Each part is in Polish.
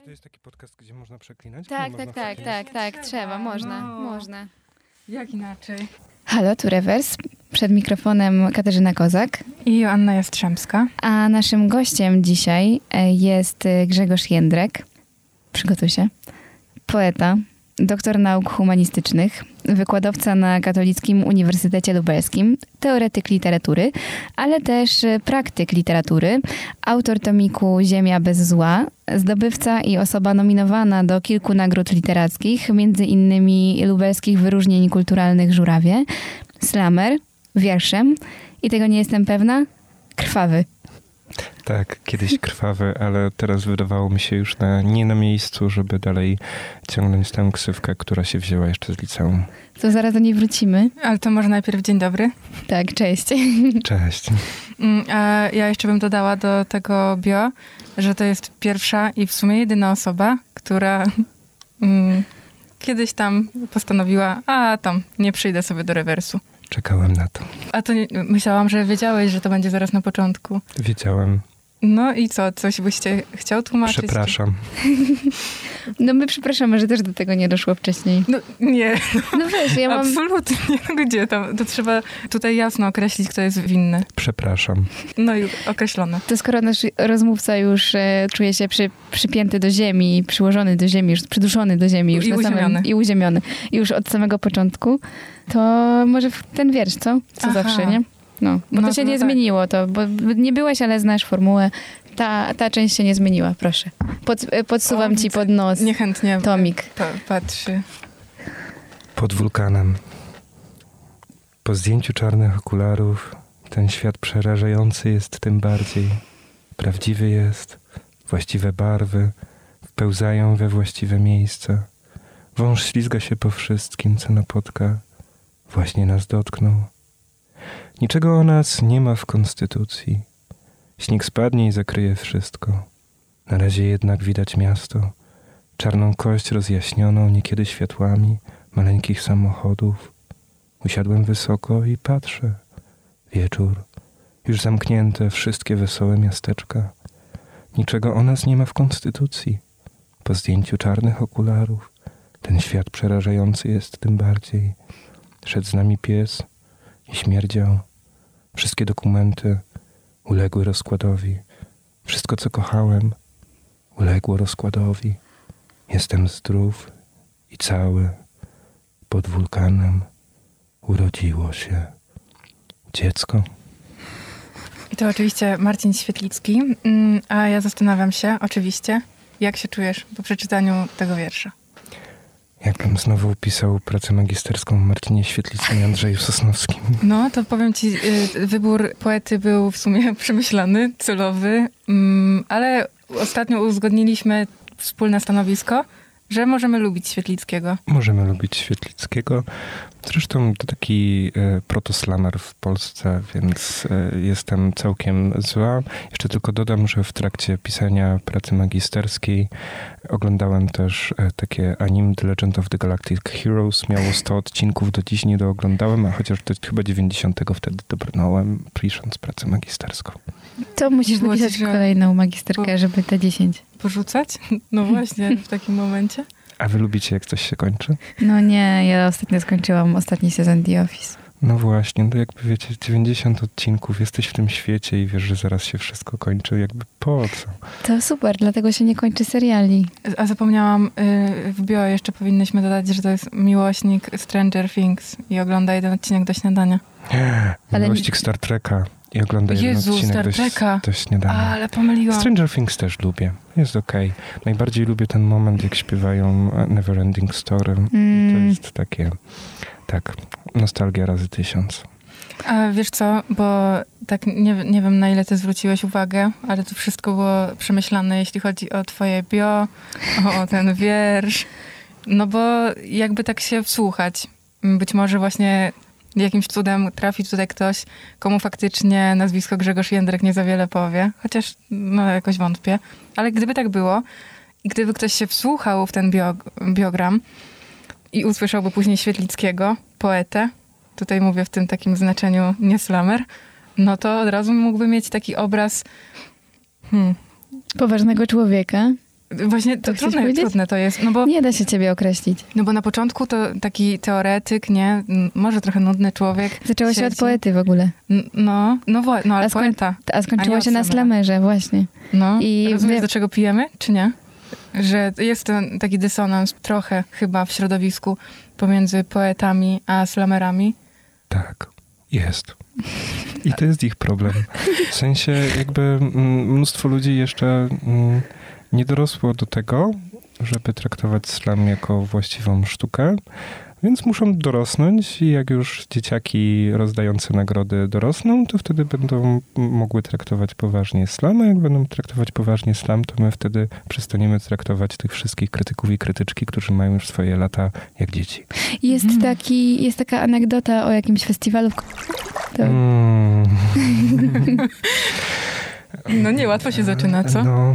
Czy to jest taki podcast, gdzie można przeklinać? Tak, tak, tak, tak, tak, Trzeba, trzeba, można, no. można. Jak inaczej? Halo, tu Rewers, przed mikrofonem Katarzyna Kozak, I Joanna Jastrzębska. a naszym gościem dzisiaj e, jest e, Grzegorz Jędrek. Przygotuj się. Poeta, doktor nauk humanistycznych, wykładowca na Katolickim Uniwersytecie Lubelskim, teoretyk literatury, ale też e, praktyk literatury, autor tomiku Ziemia bez zła, zdobywca i osoba nominowana do kilku nagród literackich, między innymi lubelskich wyróżnień kulturalnych Żurawie, slamer, wierszem i tego nie jestem pewna, krwawy. Tak, kiedyś krwawy, ale teraz wydawało mi się już na, nie na miejscu, żeby dalej ciągnąć tę ksywkę, która się wzięła jeszcze z liceum. To zaraz do niej wrócimy. Ale to może najpierw dzień dobry. Tak, cześć. Cześć. Mm, A ja jeszcze bym dodała do tego bio, że to jest pierwsza i w sumie jedyna osoba, która mm, kiedyś tam postanowiła, a tam nie przyjdę sobie do rewersu. Czekałem na to. A to nie, myślałam, że wiedziałeś, że to będzie zaraz na początku. Wiedziałem. No i co, coś byście chciał tłumaczyć? Przepraszam. No my przepraszamy, że też do tego nie doszło wcześniej. No nie, No wiesz, ja mam... absolutnie. No gdzie tam? To trzeba tutaj jasno określić, kto jest winny. Przepraszam. No i określone. To skoro nasz rozmówca już e, czuje się przy, przypięty do ziemi, przyłożony do ziemi, już przyduszony do ziemi już I na uziemiony. samym, i uziemiony już od samego początku, to może w ten wiersz, co? Co Aha. zawsze, nie? No, bo No, to się no nie tak. zmieniło, to, bo nie byłeś, ale znasz formułę. Ta, ta część się nie zmieniła, proszę. Pod, e, podsuwam O, ci pod nos Niechętnie tomik. pa, patrzy. Pod wulkanem. Po zdjęciu czarnych okularów ten świat przerażający jest tym bardziej. Prawdziwy jest, właściwe barwy wpełzają we właściwe miejsca. Wąż ślizga się po wszystkim, co napotka. Właśnie nas dotknął. Niczego o nas nie ma w konstytucji. Śnieg spadnie i zakryje wszystko. Na razie jednak widać miasto, czarną kość rozjaśnioną niekiedy światłami maleńkich samochodów. Usiadłem wysoko i patrzę. Wieczór. Już zamknięte wszystkie wesołe miasteczka. Niczego o nas nie ma w konstytucji. Po zdjęciu czarnych okularów ten świat przerażający jest tym bardziej. Szedł z nami pies i śmierdział. Wszystkie dokumenty uległy rozkładowi. Wszystko, co kochałem, uległo rozkładowi. Jestem zdrów i cały. Pod wulkanem urodziło się dziecko. I to oczywiście Marcin Świetlicki. Mm, A ja zastanawiam się, oczywiście, jak się czujesz po przeczytaniu tego wiersza? Jakbym znowu pisał pracę magisterską o Marcinie Świetlickim i Andrzeju Sosnowskim. No, to powiem ci, y, wybór poety był w sumie przemyślany, celowy, mm, ale ostatnio uzgodniliśmy wspólne stanowisko, że możemy lubić Świetlickiego. Możemy lubić Świetlickiego. Zresztą to taki e, protoslamer w Polsce, więc e, jestem całkiem zła. Jeszcze tylko dodam, że w trakcie pisania pracy magisterskiej oglądałem też e, takie anime The Legend of the Galactic Heroes. Miało 100 odcinków, do dziś nie dooglądałem, a chociaż do chyba 90 wtedy dobrnąłem, pisząc pracę magisterską. To musisz napisać że- kolejną magisterkę, żeby te 10. Porzucać? No właśnie, w takim momencie. A wy lubicie, jak coś się kończy? No nie, ja ostatnio skończyłam ostatni sezon The Office. No właśnie, no jakby wiecie, 90 odcinków, jesteś w tym świecie i wiesz, że zaraz się wszystko kończy, jakby po co? To super, dlatego się nie kończy seriali. A zapomniałam, y, w bio jeszcze powinnyśmy dodać, że to jest miłośnik Stranger Things i ogląda jeden odcinek do śniadania. Ale- Miłościk Star Treka i ogląda jeden Jezu, odcinek Star do, Treka. do śniadania. Ale pomyliłam. Stranger Things też lubię, jest okej. Najbardziej lubię ten moment, jak śpiewają e, Neverending Story. To Mm. jest takie, tak, nostalgia razy tysiąc. A wiesz co, bo tak nie, nie wiem na ile ty zwróciłeś uwagę, ale to wszystko było przemyślane, jeśli chodzi o twoje bio, o, o ten wiersz. No bo jakby tak się wsłuchać, być może właśnie jakimś cudem trafi tutaj ktoś, komu faktycznie nazwisko Grzegorz Jędrek nie za wiele powie, chociaż no jakoś wątpię. Ale gdyby tak było i gdyby ktoś się wsłuchał w ten bio, biogram i usłyszałby później Świetlickiego, poetę, tutaj mówię w tym takim znaczeniu nie slamer, no to od razu mógłby mieć taki obraz hmm, Poważnego człowieka. Właśnie to, To trudne, powiedzieć? trudne to jest, no bo, Nie da się ciebie określić. no bo na początku to taki teoretyk, nie? Może trochę nudny człowiek. Zaczęło się od poety w ogóle. No, no, wła- no ale A skoń- poeta. A skończyło A się na od slamerze, właśnie. No, I I rozumiesz, wie- do czego pijemy, czy nie? Że jest ten taki dysonans trochę chyba w środowisku pomiędzy poetami a slamerami. Tak, jest. I to jest ich problem. W sensie jakby mm, mnóstwo ludzi jeszcze mm, nie dorosło do tego, żeby traktować slam jako właściwą sztukę, więc muszą dorosnąć i jak już dzieciaki rozdające nagrody dorosną, to wtedy będą mogły traktować poważnie slam, a jak będą traktować poważnie slam, to my wtedy przestaniemy traktować tych wszystkich krytyków i krytyczki, którzy mają już swoje lata jak dzieci. Jest, Mhm. taki, jest taka anegdota o jakimś festiwalu to Mm. No niełatwo się zaczyna, co? No,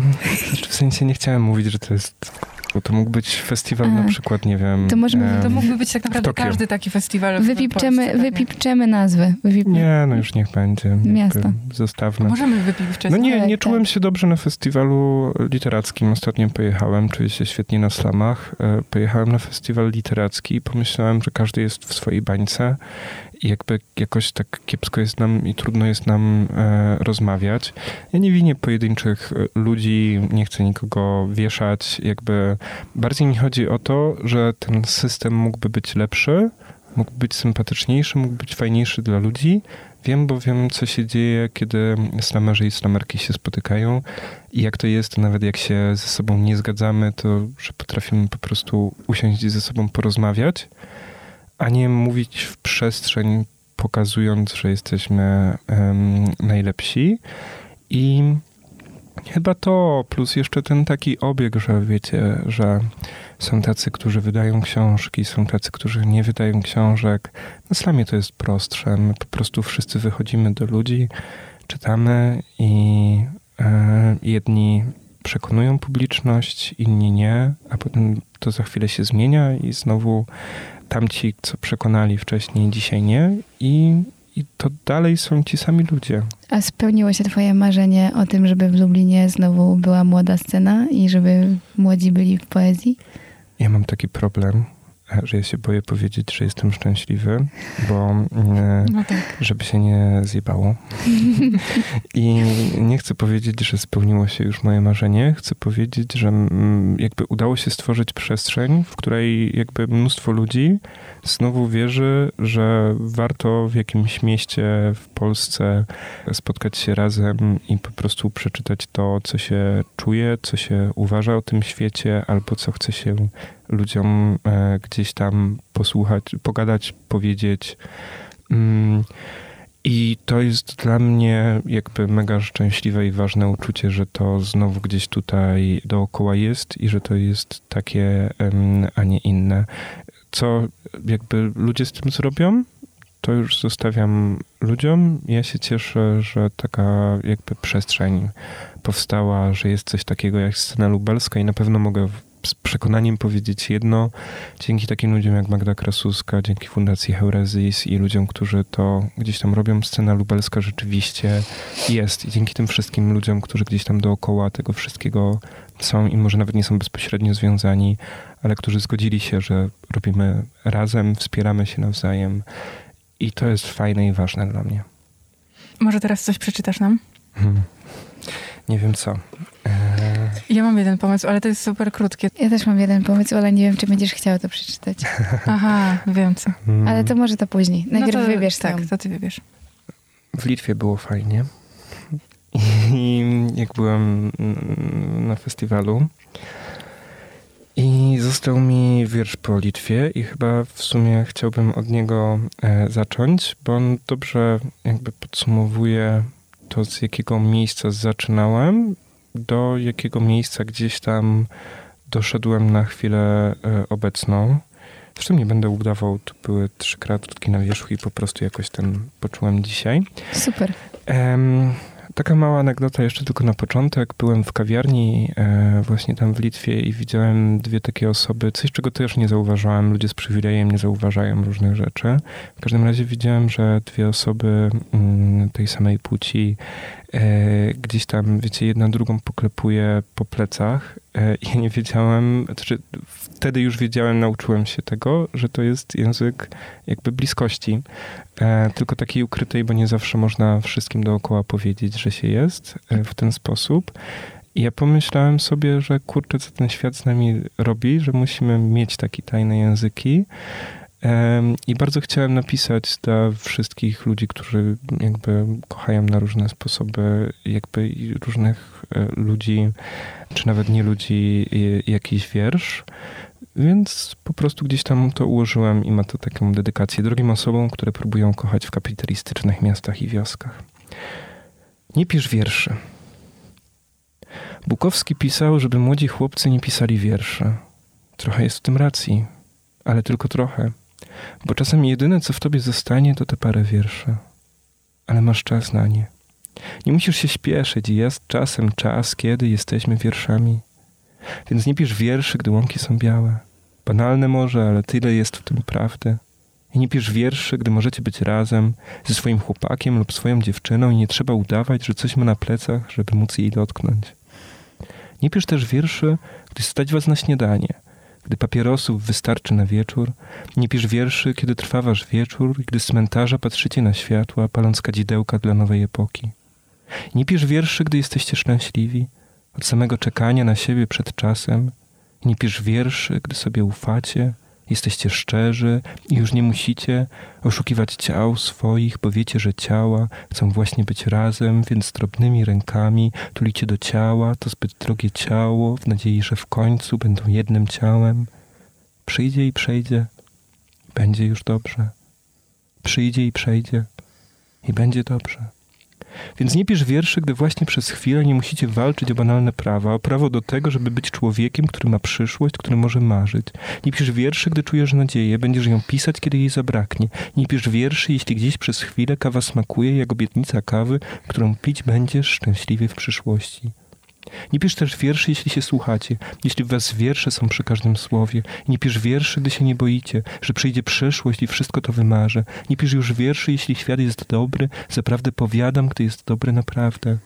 znaczy w sensie nie chciałem mówić, że to jest... Bo to mógł być festiwal A. na przykład, nie wiem... To możemy- em, To mógłby być tak naprawdę każdy taki festiwal. w wypipczemy, Polsce, pewnie. wypipczemy nazwy. Wypip... Nie, no już niech będzie. Miasta. Zostawmy. Możemy wypipczeć. No nie, tak, nie tak. czułem się dobrze na festiwalu literackim. Ostatnio pojechałem, czuję się świetnie na slamach. E, Pojechałem na festiwal literacki i pomyślałem, że każdy jest w swojej bańce jakby jakoś tak kiepsko jest nam i trudno jest nam e, rozmawiać. Ja nie winię pojedynczych e, ludzi, nie chcę nikogo wieszać. Jakby bardziej mi chodzi o to, że ten system mógłby być lepszy, mógł być sympatyczniejszy, mógł być fajniejszy dla ludzi. Wiem, bo wiem, co się dzieje, kiedy slamerzy i slamerki się spotykają i jak to jest, nawet jak się ze sobą nie zgadzamy, to że potrafimy po prostu usiąść i ze sobą porozmawiać, a nie mówić w przestrzeń, pokazując, że jesteśmy em, najlepsi. I chyba to, plus jeszcze ten taki obieg, że wiecie, że są tacy, którzy wydają książki, są tacy, którzy nie wydają książek. Na slamie to jest prostsze. My po prostu wszyscy wychodzimy do ludzi, czytamy i e, jedni przekonują publiczność, inni nie, a potem to za chwilę się zmienia i znowu tamci, co przekonali wcześniej, dzisiaj nie i, i to dalej są ci sami ludzie. A spełniło się twoje marzenie o tym, żeby w Lublinie znowu była młoda scena i żeby młodzi byli w poezji? Ja mam taki problem, że ja się boję powiedzieć, że jestem szczęśliwy, bo e, No tak. żeby się nie zjebało. I nie chcę powiedzieć, że spełniło się już moje marzenie. Chcę powiedzieć, że mm, jakby udało się stworzyć przestrzeń, w której jakby mnóstwo ludzi znowu wierzy, że warto w jakimś mieście w Polsce spotkać się razem i po prostu przeczytać to, co się czuje, co się uważa o tym świecie, albo co chce się ludziom e, gdzieś tam posłuchać, pogadać, powiedzieć. Mm, I to jest dla mnie jakby mega szczęśliwe i ważne uczucie, że to znowu gdzieś tutaj dookoła jest i że to jest takie, a nie inne. Co jakby ludzie z tym zrobią, to już zostawiam ludziom. Ja się cieszę, że taka jakby przestrzeń powstała, że jest coś takiego jak scena lubelska i na pewno mogę z przekonaniem powiedzieć jedno. Dzięki takim ludziom jak Magda Krasuska, dzięki Fundacji Heurezis i ludziom, którzy to gdzieś tam robią, scena lubelska rzeczywiście jest. I dzięki tym wszystkim ludziom, którzy gdzieś tam dookoła tego wszystkiego są i może nawet nie są bezpośrednio związani, ale którzy zgodzili się, że robimy razem, wspieramy się nawzajem. I to jest fajne i ważne dla mnie. Może teraz coś przeczytasz nam? Hmm. Nie wiem co. Eee, Ja mam jeden pomysł, ale to jest super krótkie. Ja też mam jeden pomysł, ale nie wiem, czy będziesz chciał to przeczytać. Aha, wiem co. mm, Ale to może to później. Najpierw no to, wybierz Tak, to ty wybierz. W Litwie było fajnie. I jak byłem na festiwalu i został mi wiersz po Litwie i chyba w sumie chciałbym od niego e, zacząć, bo on dobrze jakby podsumowuje to, z jakiego miejsca zaczynałem, do jakiego miejsca gdzieś tam doszedłem na chwilę e, obecną. Zresztą nie będę udawał, to były trzy kratki na wierzchu i po prostu jakoś ten poczułem dzisiaj. Super. Em, taka mała anegdota jeszcze tylko na początek. Byłem w kawiarni e, właśnie tam w Litwie i widziałem dwie takie osoby, coś czego też nie zauważałem. Ludzie z przywilejem nie zauważają różnych rzeczy. W każdym razie widziałem, że dwie osoby mm, tej samej płci gdzieś tam, wiecie, jedna drugą poklepuje po plecach. E, ja nie wiedziałem, znaczy wtedy już wiedziałem, nauczyłem się tego, że to jest język jakby bliskości, e, tylko takiej ukrytej, bo nie zawsze można wszystkim dookoła powiedzieć, że się jest e, w ten sposób. I ja pomyślałem sobie, że kurczę, co ten świat z nami robi, że musimy mieć takie tajne języki. I bardzo chciałem napisać dla wszystkich ludzi, którzy jakby kochają na różne sposoby, jakby różnych e, ludzi, czy nawet nie ludzi, jakiś wiersz. Więc po prostu gdzieś tam to ułożyłem i ma to taką dedykację drugim osobom, które próbują kochać w kapitalistycznych miastach i wioskach. Nie pisz wierszy. Bukowski pisał, żeby młodzi chłopcy nie pisali wierszy. Trochę jest w tym racji, ale tylko trochę. Bo czasem jedyne, co w tobie zostanie, to te parę wierszy. Ale masz czas na nie. Nie musisz się śpieszyć, jest czasem czas, kiedy jesteśmy wierszami. Więc nie pisz wierszy, gdy łąki są białe. Banalne może, ale tyle jest w tym prawdy. I nie pisz wierszy, gdy możecie być razem ze swoim chłopakiem lub swoją dziewczyną i nie trzeba udawać, że coś ma na plecach, żeby móc jej dotknąć. Nie pisz też wierszy, gdy stać was na śniadanie – gdy papierosów wystarczy na wieczór, nie pisz wierszy, kiedy trwa wasz wieczór, gdy z cmentarza patrzycie na światła, paląc kadzidełka dla nowej epoki. Nie pisz wierszy, gdy jesteście szczęśliwi, od samego czekania na siebie przed czasem. Nie pisz wierszy, gdy sobie ufacie, Jesteście szczerzy i już nie musicie oszukiwać ciał swoich, bo wiecie, że ciała chcą właśnie być razem, więc drobnymi rękami tulicie do ciała to zbyt drogie ciało, w nadziei, że w końcu będą jednym ciałem. Przyjdzie i przejdzie, będzie już dobrze. Przyjdzie i przejdzie i będzie dobrze. Więc nie pisz wierszy, gdy właśnie przez chwilę nie musicie walczyć o banalne prawa, o prawo do tego, żeby być człowiekiem, który ma przyszłość, który może marzyć. Nie pisz wierszy, gdy czujesz nadzieję, będziesz ją pisać, kiedy jej zabraknie. Nie pisz wierszy, jeśli gdzieś przez chwilę kawa smakuje, jak obietnica kawy, którą pić będziesz szczęśliwie w przyszłości. Nie pisz też wierszy, jeśli się słuchacie, jeśli w was wiersze są przy każdym słowie. Nie pisz wierszy, gdy się nie boicie, że przyjdzie przyszłość i wszystko to wymarzę. Nie pisz już wierszy, jeśli świat jest dobry, zaprawdę powiadam, gdy jest dobry naprawdę.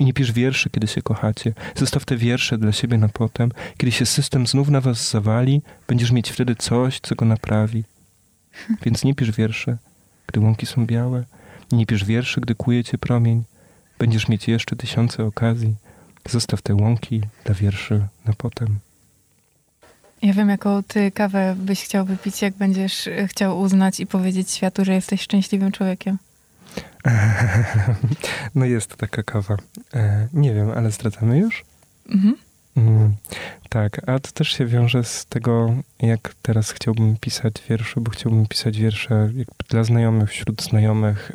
I nie pisz wierszy, kiedy się kochacie. Zostaw te wiersze dla siebie na potem. Kiedy się system znów na was zawali, będziesz mieć wtedy coś, co go naprawi. Więc nie pisz wierszy, gdy łąki są białe. Nie pisz wierszy, gdy kuje cię promień. Będziesz mieć jeszcze tysiące okazji. Zostaw te łąki dla wierszy na potem. Ja wiem, jaką ty kawę byś chciał wypić, jak będziesz chciał uznać i powiedzieć światu, że jesteś szczęśliwym człowiekiem. No jest taka kawa. E, nie wiem, ale zdradzamy już? Mhm. Mm, tak, a to też się wiąże z tego, jak teraz chciałbym pisać wiersze, bo chciałbym pisać wiersze dla znajomych, wśród znajomych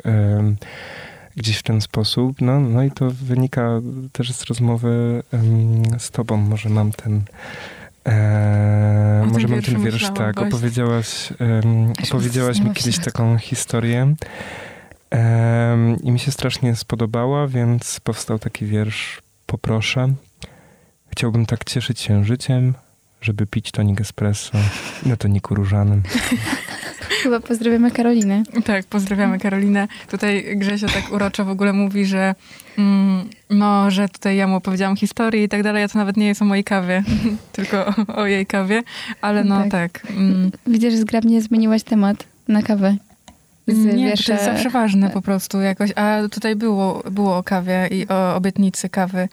gdzieś w ten sposób. No, no i to wynika też z rozmowy um, z tobą. Może mam ten. E, może mam ten wiersz, tak. Gość. Opowiedziałaś, um, opowiedziałaś mi kiedyś taką historię. Um, I mi się strasznie spodobała, więc powstał taki wiersz. Poproszę. Chciałbym tak cieszyć się życiem, żeby pić tonik espresso na toniku różanym. Chyba pozdrawiamy Karolinę. Tak, pozdrawiamy Karolinę. Tutaj Grzesio tak uroczo w ogóle mówi, że mm, no, że tutaj ja mu opowiedziałam historię i tak dalej, a to nawet nie jest o mojej kawie, tylko o, o, jej kawie, ale no tak. tak mm. Widzę, że zgrabnie zmieniłaś temat na kawę. Z nie, wiersze... to jest zawsze ważne po prostu jakoś, a tutaj było, było o kawie i o obietnicy kawy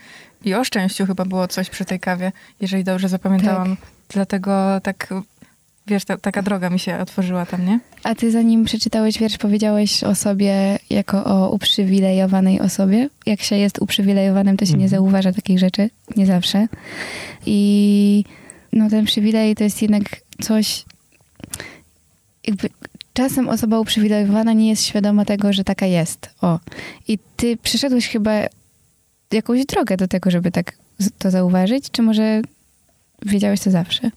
i o szczęściu chyba było coś przy tej kawie, jeżeli dobrze zapamiętałam. Tak. Dlatego tak wiesz, ta, taka droga mi się otworzyła tam, nie? A ty zanim przeczytałeś wiersz, powiedziałeś o sobie jako o uprzywilejowanej osobie. Jak się jest uprzywilejowanym, to się nie mhm. zauważa takich rzeczy. Nie zawsze. I no ten przywilej to jest jednak coś... Jakby czasem osoba uprzywilejowana nie jest świadoma tego, że taka jest. O. I ty przyszedłeś chyba jakąś drogę do tego, żeby tak to zauważyć? Czy może wiedziałeś to zawsze?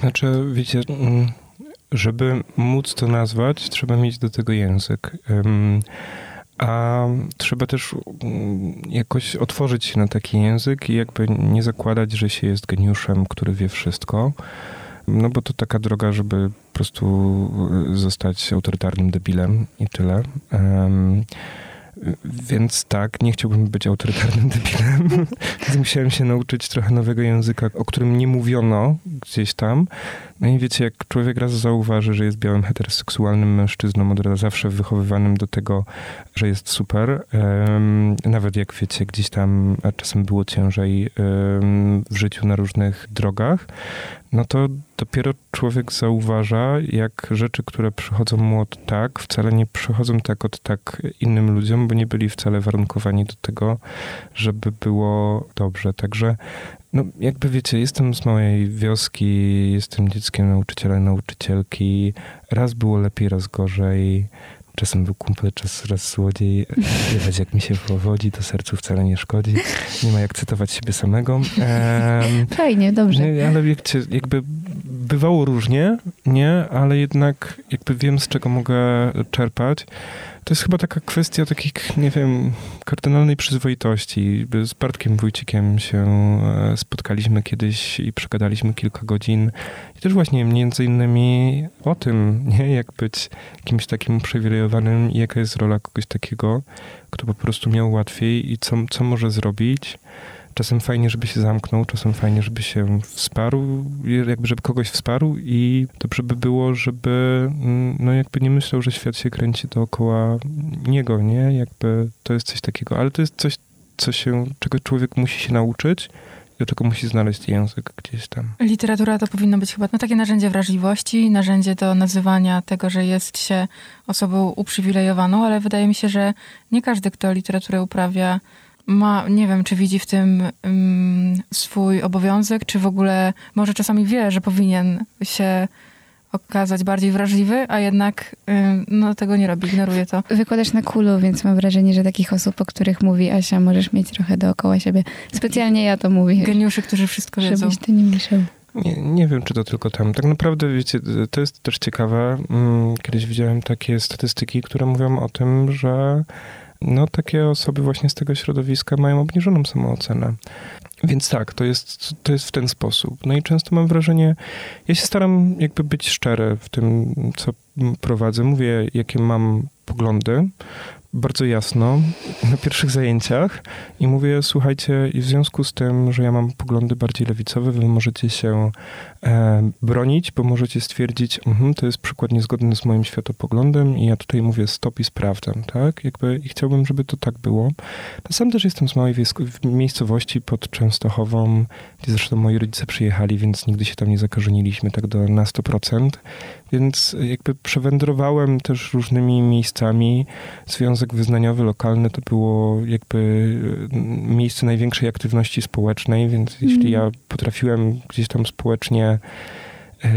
Znaczy, wiecie, mm, żeby móc to nazwać, trzeba mieć do tego język. A trzeba też mm, jakoś otworzyć się na taki język i jakby nie zakładać, że się jest geniuszem, który wie wszystko. No bo to taka droga, żeby po prostu zostać autorytarnym debilem i tyle. Więc tak, nie chciałbym być autorytarnym debilem. Więc musiałem się nauczyć trochę nowego języka, o którym nie mówiono gdzieś tam. No i wiecie, jak człowiek raz zauważy, że jest białym heteroseksualnym mężczyzną, od zawsze wychowywanym do tego, że jest super, um, nawet jak wiecie, gdzieś tam czasem było ciężej um, w życiu na różnych drogach, no to dopiero człowiek zauważa, jak rzeczy, które przychodzą mu od tak, wcale nie przychodzą tak od tak innym ludziom, bo nie byli wcale warunkowani do tego, żeby było dobrze. Także no, jakby wiecie, jestem z małej wioski, jestem dzieckiem nauczyciela, nauczycielki. Raz było lepiej, raz gorzej. Czasem był kumpel, czas raz złodziej. Widać, jak mi się powodzi, to sercu wcale nie szkodzi. Nie ma jak cytować siebie samego. Um, Fajnie, dobrze. Nie, ale wiecie, jakby bywało różnie, nie? Ale jednak jakby wiem, z czego mogę czerpać. To jest chyba taka kwestia takich, nie wiem, kardynalnej przyzwoitości. Z Bartkiem Wójcikiem się e, spotkaliśmy kiedyś i przegadaliśmy kilka godzin. I też właśnie między innymi o tym, nie? jak być kimś takim uprzywilejowanym i jaka jest rola kogoś takiego, kto po prostu miał łatwiej i co, co może zrobić Czasem fajnie, żeby się zamknął, czasem fajnie, żeby się wsparł, jakby żeby kogoś wsparł i dobrze by było, żeby mm, no jakby nie myślał, że świat się kręci dookoła niego, nie? Jakby to jest coś takiego, ale to jest coś, co się, czego człowiek musi się nauczyć do czego musi znaleźć język gdzieś tam. Literatura to powinno być chyba no, takie narzędzie wrażliwości, narzędzie do nazywania tego, że jest się osobą uprzywilejowaną, ale wydaje mi się, że nie każdy, kto literaturę uprawia, ma, nie wiem, czy widzi w tym um, swój obowiązek, czy w ogóle może czasami wie, że powinien się okazać bardziej wrażliwy, a jednak um, no, tego nie robi, ignoruje to. Wykładasz na kulu, więc mam wrażenie, że takich osób, o których mówi Asia, możesz mieć trochę dookoła siebie. Specjalnie ja to mówię. Geniuszy, którzy wszystko wiedzą. Żebyś ty nie myślał. Nie, nie wiem, czy to tylko tam. Tak naprawdę, wiecie, to jest też ciekawe. Mm, kiedyś widziałem takie statystyki, które mówią o tym, że no takie osoby właśnie z tego środowiska mają obniżoną samoocenę. Więc tak, to jest, to jest w ten sposób. No i często mam wrażenie, ja się staram jakby być szczery w tym, co prowadzę. Mówię, jakie mam poglądy, bardzo jasno na pierwszych zajęciach i mówię, słuchajcie, i w związku z tym, że ja mam poglądy bardziej lewicowe, wy możecie się bronić, bo możecie stwierdzić, uh, to jest przykład niezgodny z moim światopoglądem i ja tutaj mówię stop i sprawdzam, tak? Jakby i chciałbym, żeby to tak było. No sam też jestem z małej miejscowości pod Częstochową, gdzie zresztą moi rodzice przyjechali, więc nigdy się tam nie zakażeniliśmy tak do na 100%, więc jakby przewędrowałem też różnymi miejscami. Związek wyznaniowy lokalny to było jakby miejsce największej aktywności społecznej, więc mm. jeśli ja potrafiłem gdzieś tam społecznie e,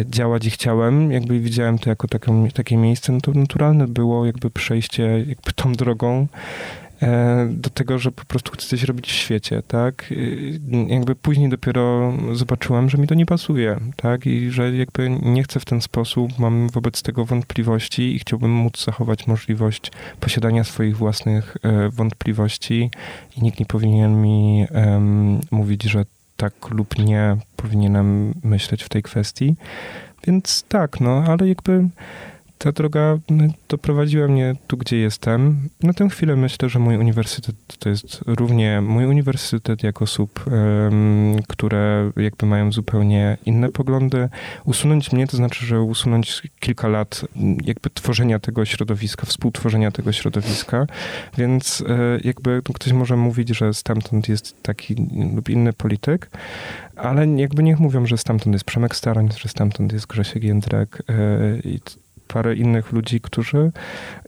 działać i chciałem, jakby widziałem to jako takie miejsce, no to naturalne było jakby przejście jakby tą drogą E, do tego, że po prostu chcę coś robić w świecie, tak? Jakby później dopiero zobaczyłem, że mi to nie pasuje, tak? I że jakby nie chcę w ten sposób, mam wobec tego wątpliwości i chciałbym móc zachować możliwość posiadania swoich własnych e, wątpliwości i nikt nie powinien mi um, mówić, że tak lub nie powinienem myśleć w tej kwestii. Więc tak, no, ale jakby ta droga no, doprowadziła mnie tu, gdzie jestem. Na tę chwilę myślę, że mój uniwersytet to jest równie mój uniwersytet jak osób, które jakby mają zupełnie inne poglądy. Usunąć mnie to znaczy, że usunąć kilka lat jakby tworzenia tego środowiska, współtworzenia tego środowiska, więc e, jakby ktoś może mówić, że stamtąd jest taki lub inny polityk, ale jakby niech mówią, że stamtąd jest Przemek Starań, że stamtąd jest Grzesiek Jędrek e, i parę innych ludzi, którzy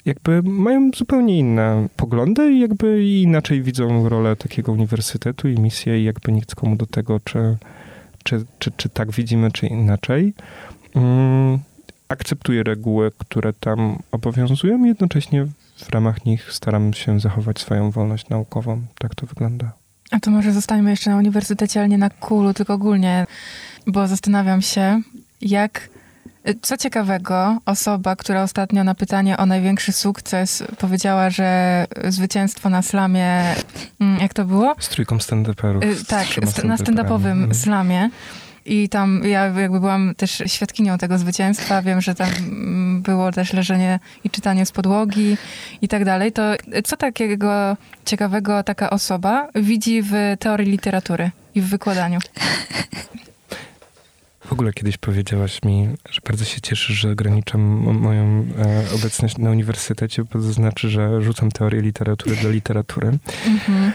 jakby mają zupełnie inne poglądy i jakby inaczej widzą rolę takiego uniwersytetu i misję i jakby nikt komu do tego, czy, czy, czy, czy tak widzimy, czy inaczej. Mm, akceptuję reguły, które tam obowiązują i jednocześnie w ramach nich staram się zachować swoją wolność naukową. Tak to wygląda. A to może zostańmy jeszcze na uniwersytecie, ale nie na kulu, tylko ogólnie, bo zastanawiam się, jak co ciekawego, osoba, która ostatnio na pytanie o największy sukces powiedziała, że zwycięstwo na slamie, mm, jak to było? Z trójką stand-uperów. Y, tak, st na stand-upowym mhm. slamie. I tam ja jakby byłam też świadkinią tego zwycięstwa. Wiem, że tam było też leżenie i czytanie z podłogi i tak dalej, to co takiego ciekawego taka osoba widzi w teorii literatury i w wykładaniu? W ogóle kiedyś powiedziałaś mi, że bardzo się cieszę, że ograniczam moją e, obecność na uniwersytecie, bo to znaczy, że rzucam teorię literatury do literatury. Mhm.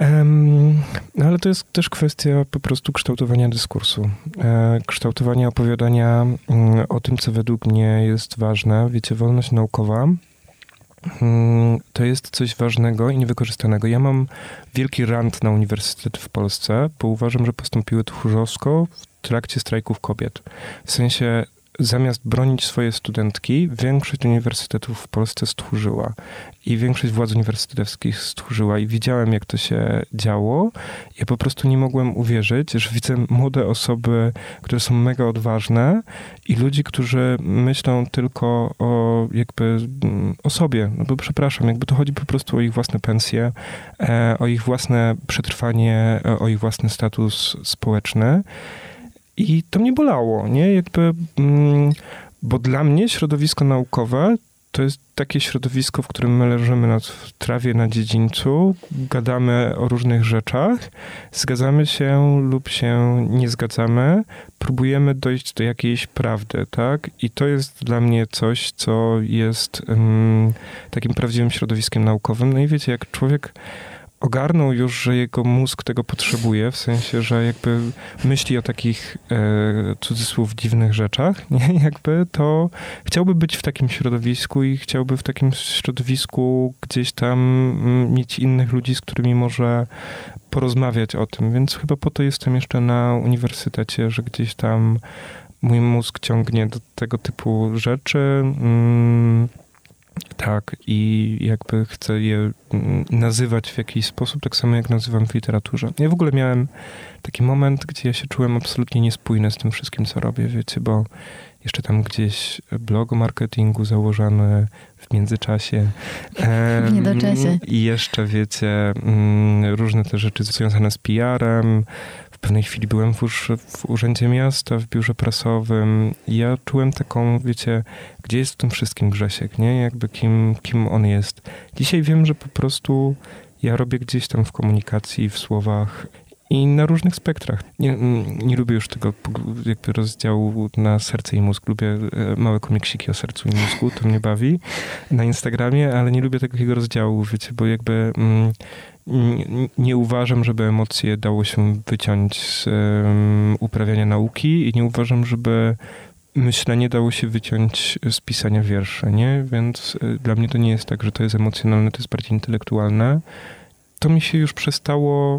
Um, no ale to jest też kwestia po prostu kształtowania dyskursu, e, kształtowania opowiadania mm, o tym, co według mnie jest ważne. Wiecie, wolność naukowa mm, to jest coś ważnego i niewykorzystanego. Ja mam wielki rant na uniwersytet w Polsce, bo uważam, że postąpiły tchórzowsko w trakcie strajków kobiet. W sensie zamiast bronić swoje studentki, większość uniwersytetów w Polsce stchórzyła i większość władz uniwersyteckich stchórzyła i widziałem, jak to się działo. Ja po prostu nie mogłem uwierzyć, że widzę młode osoby, które są mega odważne i ludzi, którzy myślą tylko o jakby mm, o sobie. No bo przepraszam, jakby to chodzi po prostu o ich własne pensje, e, o ich własne przetrwanie, e, o ich własny status społeczny. I to mnie bolało, nie? Jakby, mm, bo dla mnie środowisko naukowe to jest takie środowisko, w którym my leżymy na trawie na dziedzińcu, gadamy o różnych rzeczach, zgadzamy się lub się nie zgadzamy, próbujemy dojść do jakiejś prawdy, tak? I to jest dla mnie coś, co jest um, takim prawdziwym środowiskiem naukowym. No i wiecie, jak człowiek ogarnął już, że jego mózg tego potrzebuje, w sensie, że jakby myśli o takich e, cudzysłów dziwnych rzeczach, nie? Jakby to chciałby być w takim środowisku i chciałby w takim środowisku gdzieś tam mm, mieć innych ludzi, z którymi może porozmawiać o tym, więc chyba po to jestem jeszcze na uniwersytecie, że gdzieś tam mój mózg ciągnie do tego typu rzeczy. Mm, tak, i jakby chcę je mm, nazywać w jakiś sposób, tak samo jak nazywam w literaturze. Ja w ogóle miałem taki moment, gdzie ja się czułem absolutnie niespójny z tym wszystkim, co robię, wiecie, bo jeszcze tam gdzieś blog o marketingu założony w międzyczasie. W niedoczasie. I jeszcze, wiecie, mm, różne te rzeczy związane z PR-em, pewnej chwili byłem w, w Urzędzie Miasta, w biurze prasowym ja czułem taką, wiecie, gdzie jest w tym wszystkim Grzesiek, nie? Jakby kim, kim on jest. Dzisiaj wiem, że po prostu ja robię gdzieś tam w komunikacji, w słowach i na różnych spektrach. Nie, nie lubię już tego jakby rozdziału na serce i mózg. Lubię e, małe komiksiki o sercu i mózgu, to mnie bawi na Instagramie, ale nie lubię takiego rozdziału, wiecie, bo jakby mm, nie uważam, żeby emocje dało się wyciąć z um, uprawiania nauki i nie uważam, żeby myślenie dało się wyciąć z pisania wierszy, nie? Więc y, dla mnie to nie jest tak, że to jest emocjonalne, to jest bardziej intelektualne. To mi się już przestało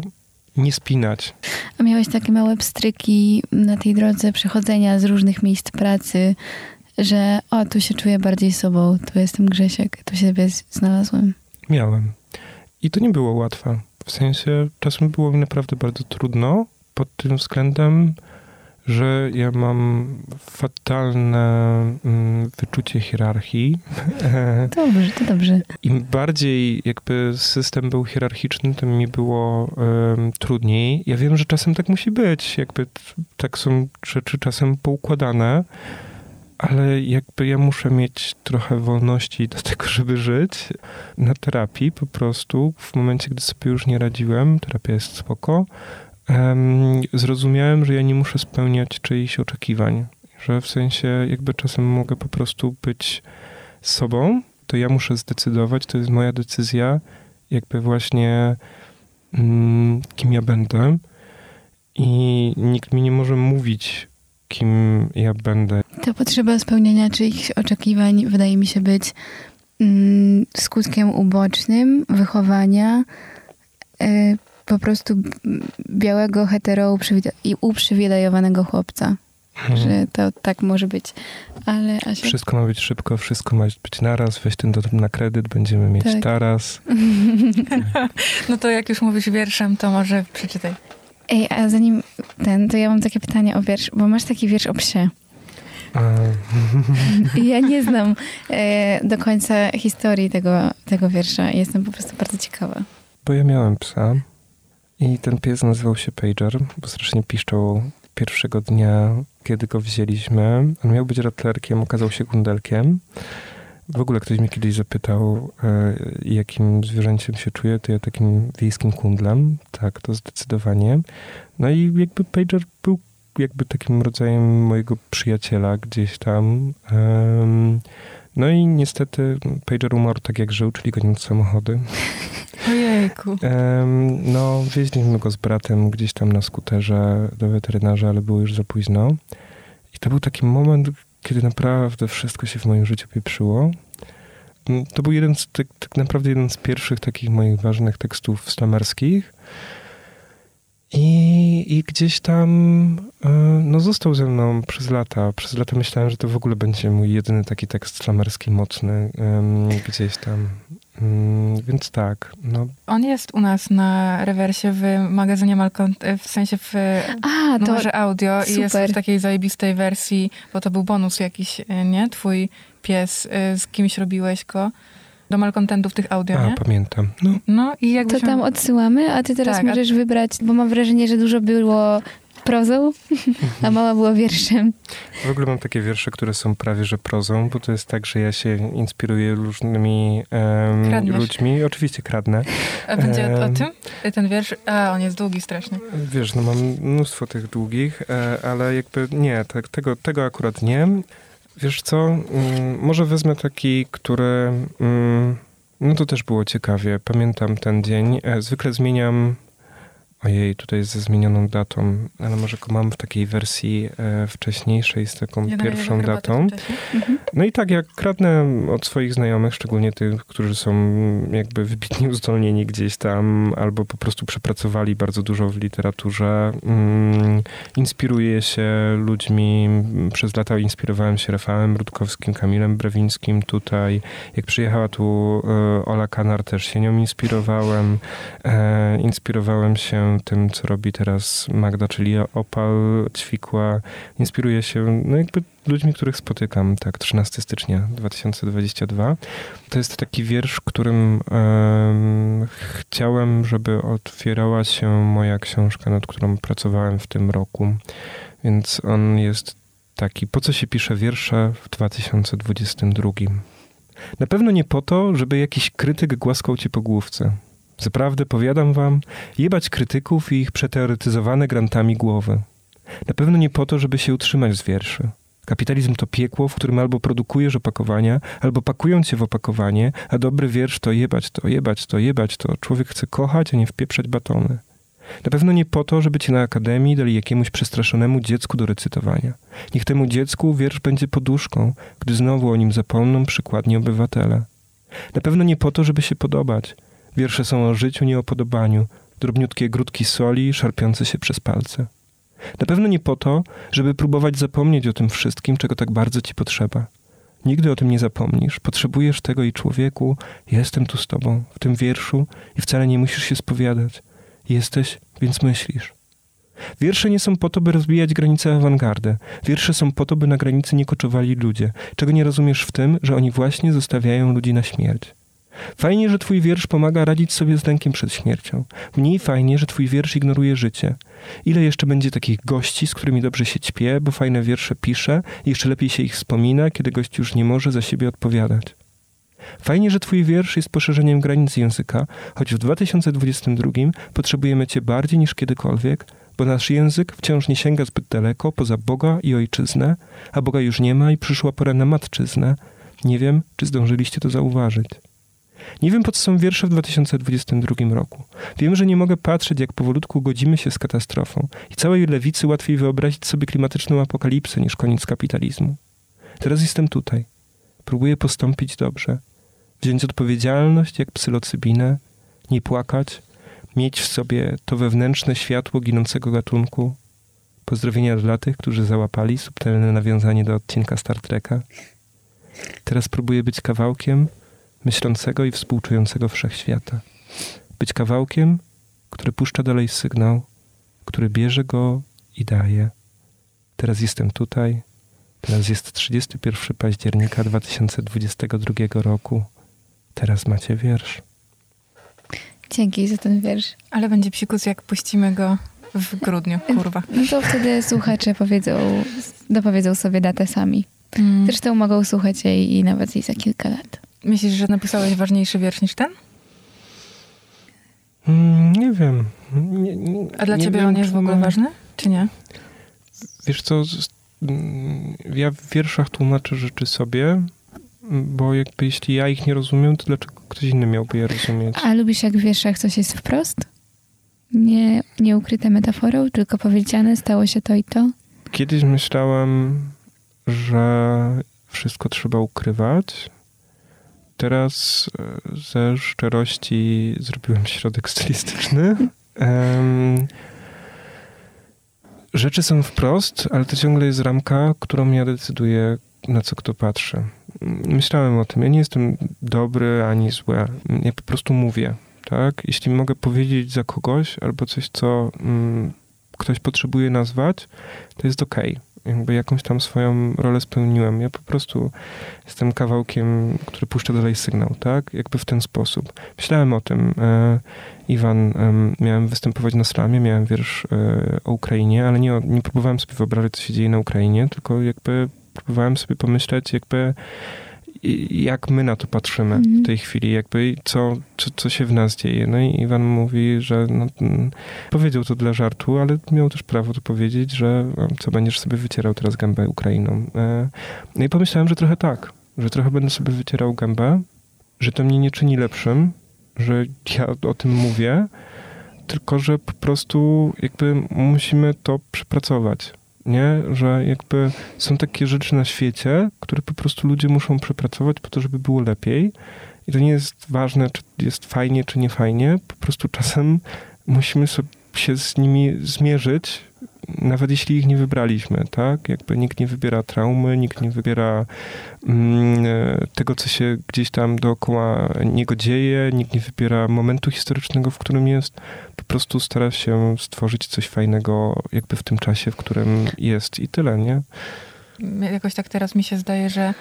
nie spinać. A miałeś takie małe pstryki na tej drodze przechodzenia z różnych miejsc pracy, że o, tu się czuję bardziej sobą, tu jestem Grzesiek, tu siebie znalazłem. Miałem. I to nie było łatwe. W sensie czasem było mi naprawdę bardzo trudno pod tym względem, że ja mam fatalne mm, wyczucie hierarchii. Dobrze, to dobrze. Im bardziej jakby system był hierarchiczny, tym mi było um, trudniej. Ja wiem, że czasem tak musi być. Jakby tak są rzeczy czasem poukładane ale jakby ja muszę mieć trochę wolności do tego, żeby żyć na terapii po prostu. W momencie, gdy sobie już nie radziłem, terapia jest spoko, um, zrozumiałem, że ja nie muszę spełniać czyichś oczekiwań. Że w sensie jakby czasem mogę po prostu być sobą, to ja muszę zdecydować, to jest moja decyzja, jakby właśnie mm, kim ja będę. I nikt mi nie może mówić, kim ja będę. Ta potrzeba spełniania czyichś oczekiwań wydaje mi się być mm, skutkiem ubocznym wychowania y, po prostu białego hetero i uprzywilejowanego chłopca. Hmm. Że to tak może być. Ale Asia... Wszystko ma być szybko, wszystko ma być naraz, weź ten dom na kredyt, będziemy mieć tak. taras. no to jak już mówisz wierszem, to może przeczytaj. Ej, a zanim ten, to ja mam takie pytanie o wiersz, bo masz taki wiersz o psie. Ja nie znam e, do końca historii tego, tego wiersza. Jestem po prostu bardzo ciekawa. Bo ja miałem psa i ten pies nazywał się Pager, bo strasznie piszczał pierwszego dnia, kiedy go wzięliśmy. On miał być ratlerkiem, okazał się kundelkiem. W ogóle ktoś mnie kiedyś zapytał, e, jakim zwierzęciem się czuję, to ja takim wiejskim kundlem. Tak, to zdecydowanie. No i jakby Pager był jakby takim rodzajem mojego przyjaciela gdzieś tam. No i niestety Pager umarł tak jak żył, czyli goniąc samochody. Ojejku. No, wieźliśmy go z bratem gdzieś tam na skuterze do weterynarza, ale było już za późno. I to był taki moment, kiedy naprawdę wszystko się w moim życiu pieprzyło. Mm, to był jeden z, tak, tak naprawdę jeden z pierwszych takich moich ważnych tekstów slamerskich. I, I gdzieś tam e, no, został ze mną przez lata. Przez lata myślałem, że to w ogóle będzie mój jedyny taki tekst slamerski mocny. Gdzieś tam. Mm, więc tak. No. On jest u nas na rewersie w magazynie Malkont, e, w sensie w A, numerze audio super. i jest w takiej zajebistej wersji, bo to był bonus jakiś, e, nie? Twój pies, z kimś robiłeś go do malkontentów tych audio, A, nie? pamiętam. No, no i jakby To tam odsyłamy, a ty teraz tak, możesz a... wybrać, bo mam wrażenie, że dużo było prozą, a mała była wierszem. W ogóle mam takie wiersze, które są prawie że prozą, bo to jest tak, że ja się inspiruję różnymi um, ludźmi. Oczywiście kradnę. A będzie um, o tym? Ten wiersz? A, on jest długi strasznie. Wiesz, no mam mnóstwo tych długich, e, ale jakby nie, tak, tego, tego akurat nie. Wiesz co, mm, może wezmę taki, który... Mm, no to też było ciekawie. Pamiętam ten dzień. E, zwykle zmieniam Ojej, tutaj jest ze zmienioną datą, ale może go mam w takiej wersji e, wcześniejszej z taką ja pierwszą datą. Mhm. No i tak, jak kradnę od swoich znajomych, szczególnie tych, którzy są jakby wybitnie uzdolnieni gdzieś tam, albo po prostu przepracowali bardzo dużo w literaturze, mm, inspiruję się ludźmi. Przez lata inspirowałem się Rafałem Rutkowskim, Kamilem Brewińskim tutaj. Jak przyjechała tu e, Ola Kanar, też się nią inspirowałem. E, inspirowałem się tym, co robi teraz Magda, czyli Opal, Ćwikła. Inspiruję się, no jakby ludźmi, których spotykam, tak, 13 stycznia 2022. To jest taki wiersz, którym e, chciałem, żeby otwierała się moja książka, nad którą pracowałem w tym roku. Więc on jest taki, po co się pisze wiersze w 2022? Na pewno nie po to, żeby jakiś krytyk głaskał ci po główce. Zaprawdę powiadam wam, jebać krytyków i ich przeteoretyzowane grantami głowy. Na pewno nie po to, żeby się utrzymać z wierszy. Kapitalizm to piekło, w którym albo produkujesz opakowania, albo pakują cię w opakowanie, a dobry wiersz to jebać to, jebać to, jebać to. Człowiek chce kochać, a nie wpieprzać batony. Na pewno nie po to, żeby cię na akademii dali jakiemuś przestraszonemu dziecku do recytowania. Niech temu dziecku wiersz będzie poduszką, gdy znowu o nim zapomną przykładni obywatele. Na pewno nie po to, żeby się podobać, Wiersze są o życiu, nie o podobaniu, drobniutkie grudki soli szarpiące się przez palce. Na pewno nie po to, żeby próbować zapomnieć o tym wszystkim, czego tak bardzo ci potrzeba. Nigdy o tym nie zapomnisz. Potrzebujesz tego i człowieku, jestem tu z tobą, w tym wierszu i wcale nie musisz się spowiadać. Jesteś, więc myślisz. Wiersze nie są po to, by rozbijać granice awangardy. Wiersze są po to, by na granicy nie koczowali ludzie. Czego nie rozumiesz w tym, że oni właśnie zostawiają ludzi na śmierć. Fajnie, że twój wiersz pomaga radzić sobie z lękiem przed śmiercią. Mniej fajnie, że twój wiersz ignoruje życie. Ile jeszcze będzie takich gości, z którymi dobrze się ćpie, bo fajne wiersze pisze jeszcze lepiej się ich wspomina, kiedy gość już nie może za siebie odpowiadać. Fajnie, że twój wiersz jest poszerzeniem granic języka, choć w 2022 potrzebujemy cię bardziej niż kiedykolwiek, bo nasz język wciąż nie sięga zbyt daleko poza Boga i Ojczyznę, a Boga już nie ma i przyszła pora na Matczyznę. Nie wiem, czy zdążyliście to zauważyć. Nie wiem, po co są wiersze w 2022 roku. Wiem, że nie mogę patrzeć, jak powolutku godzimy się z katastrofą i całej lewicy łatwiej wyobrazić sobie klimatyczną apokalipsę niż koniec kapitalizmu. Teraz jestem tutaj. Próbuję postąpić dobrze. Wziąć odpowiedzialność jak psylocybinę, nie płakać, mieć w sobie to wewnętrzne światło ginącego gatunku. Pozdrowienia dla tych, którzy załapali subtelne nawiązanie do odcinka Star Treka. Teraz próbuję być kawałkiem, myślącego i współczującego wszechświata. Być kawałkiem, który puszcza dalej sygnał, który bierze go i daje. Teraz jestem tutaj. Teraz jest 31 października 2022 roku. Teraz macie wiersz. Dzięki za ten wiersz. Ale będzie psikus, jak puścimy go w grudniu, kurwa. No to wtedy słuchacze powiedzą, dopowiedzą sobie datę sami. Mm. Zresztą mogą słuchać jej i nawet i za kilka lat. Myślisz, że napisałeś ważniejszy wiersz niż ten? Mm, Nie wiem. Nie, nie, A dla ciebie wiem, on jest w ogóle ważny, czy nie? Wiesz co, mm, ja w wierszach tłumaczę rzeczy sobie, bo jakby jeśli ja ich nie rozumiem, to dlaczego ktoś inny miałby je rozumieć? A lubisz jak w wierszach coś jest wprost? Nie, nie ukryte metaforą, tylko powiedziane, stało się to i to? Kiedyś myślałem, że wszystko trzeba ukrywać. Teraz e, ze szczerości zrobiłem środek stylistyczny. Em, rzeczy są wprost, ale to ciągle jest ramka, którą ja decyduję, na co kto patrzy. Myślałem o tym. Ja nie jestem dobry ani zły. Ja po prostu mówię. Tak? Jeśli mogę powiedzieć za kogoś albo coś, co mm, ktoś potrzebuje nazwać, to jest okej. Jakby jakąś tam swoją rolę spełniłem. Ja po prostu jestem kawałkiem, który puszcza dalej sygnał, tak? Jakby w ten sposób. Myślałem o tym. E, Iwan, em, miałem występować na slamie, miałem wiersz e, o Ukrainie, ale nie, nie próbowałem sobie wyobrazić, co się dzieje na Ukrainie, tylko jakby próbowałem sobie pomyśleć, jakby jak my na to patrzymy Mhm. w tej chwili, jakby co, co, co się w nas dzieje. No i Iwan mówi, że no, mm, powiedział to dla żartu, ale miał też prawo to powiedzieć, że co będziesz sobie wycierał teraz gębę Ukrainą. E, No i pomyślałem, że trochę tak, że trochę będę sobie wycierał gębę, że to mnie nie czyni lepszym, że ja o tym mówię, tylko że po prostu jakby musimy to przepracować. Nie, że jakby są takie rzeczy na świecie, które po prostu ludzie muszą przepracować po to, żeby było lepiej. I to nie jest ważne, czy jest fajnie, czy nie fajnie. Po prostu czasem musimy sobie się z nimi zmierzyć, nawet jeśli ich nie wybraliśmy, tak? Jakby nikt nie wybiera traumy, nikt nie wybiera mm, e, tego, co się gdzieś tam dookoła niego dzieje, nikt nie wybiera momentu historycznego, w którym jest. Po prostu stara się stworzyć coś fajnego jakby w tym czasie, w którym jest i tyle, nie? Jakoś tak teraz mi się zdaje, że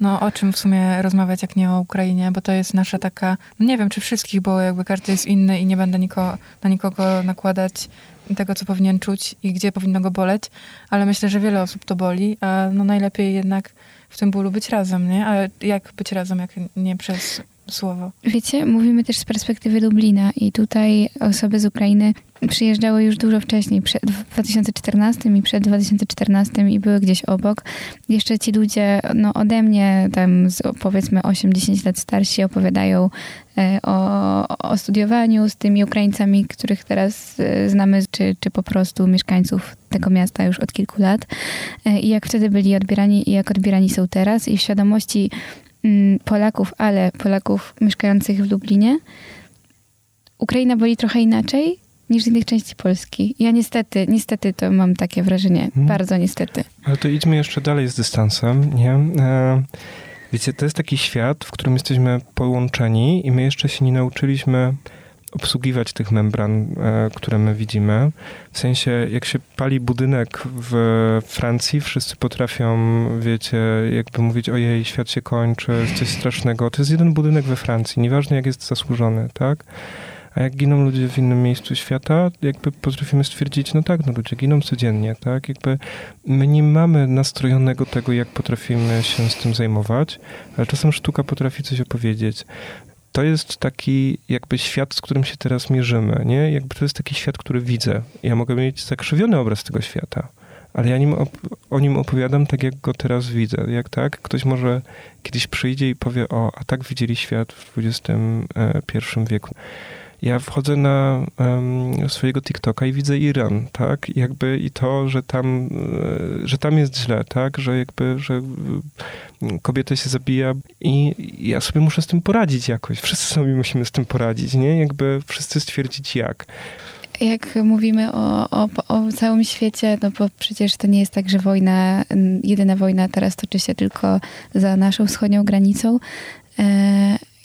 no o czym w sumie rozmawiać, jak nie o Ukrainie, bo to jest nasza taka, no nie wiem czy wszystkich, bo jakby każdy jest inny i nie będę niko, na nikogo nakładać tego, co powinien czuć i gdzie powinno go boleć, ale myślę, że wiele osób to boli, a no najlepiej jednak w tym bólu być razem, nie? A jak być razem, jak nie przez słowo? Wiecie, mówimy też z perspektywy Lublina i tutaj osoby z Ukrainy przyjeżdżały już dużo wcześniej, przed 2014 i przed 2014 i były gdzieś obok. Jeszcze ci ludzie, no ode mnie tam z, powiedzmy 8-10 lat starsi opowiadają e, o, o studiowaniu z tymi Ukraińcami, których teraz e, znamy, czy, czy po prostu mieszkańców tego miasta już od kilku lat. E, I jak wtedy byli odbierani i jak odbierani są teraz i w świadomości Polaków, ale Polaków mieszkających w Lublinie, Ukraina boli trochę inaczej niż z innych części Polski. Ja niestety, niestety to mam takie wrażenie. Mhm. Bardzo niestety. Ale to idźmy jeszcze dalej z dystansem, nie? E, wiecie, to jest taki świat, w którym jesteśmy połączeni i my jeszcze się nie nauczyliśmy obsługiwać tych membran, e, które my widzimy. W sensie, jak się pali budynek w Francji, wszyscy potrafią, wiecie, jakby mówić, ojej, świat się kończy, coś strasznego. To jest jeden budynek we Francji, nieważne jak jest zasłużony, tak? A jak giną ludzie w innym miejscu świata, jakby potrafimy stwierdzić, no tak, no ludzie giną codziennie, tak? Jakby my nie mamy nastrojonego tego, jak potrafimy się z tym zajmować, ale czasem sztuka potrafi coś opowiedzieć. To jest taki jakby świat, z którym się teraz mierzymy, nie? Jakby to jest taki świat, który widzę. Ja mogę mieć zakrzywiony obraz tego świata, ale ja nim o nim opowiadam tak, jak go teraz widzę. Jak tak? Ktoś może kiedyś przyjdzie i powie, o, a tak widzieli świat w XXI wieku ja wchodzę na um, swojego TikToka i widzę Iran, tak? I jakby i to, że tam, e, że tam jest źle, tak? Że jakby, że e, kobieta się zabija i ja sobie muszę z tym poradzić jakoś. Wszyscy sobie musimy z tym poradzić, nie? Jakby wszyscy stwierdzić jak. Jak mówimy o, o, o całym świecie, no bo przecież to nie jest tak, że wojna, jedyna wojna teraz toczy się tylko za naszą wschodnią granicą.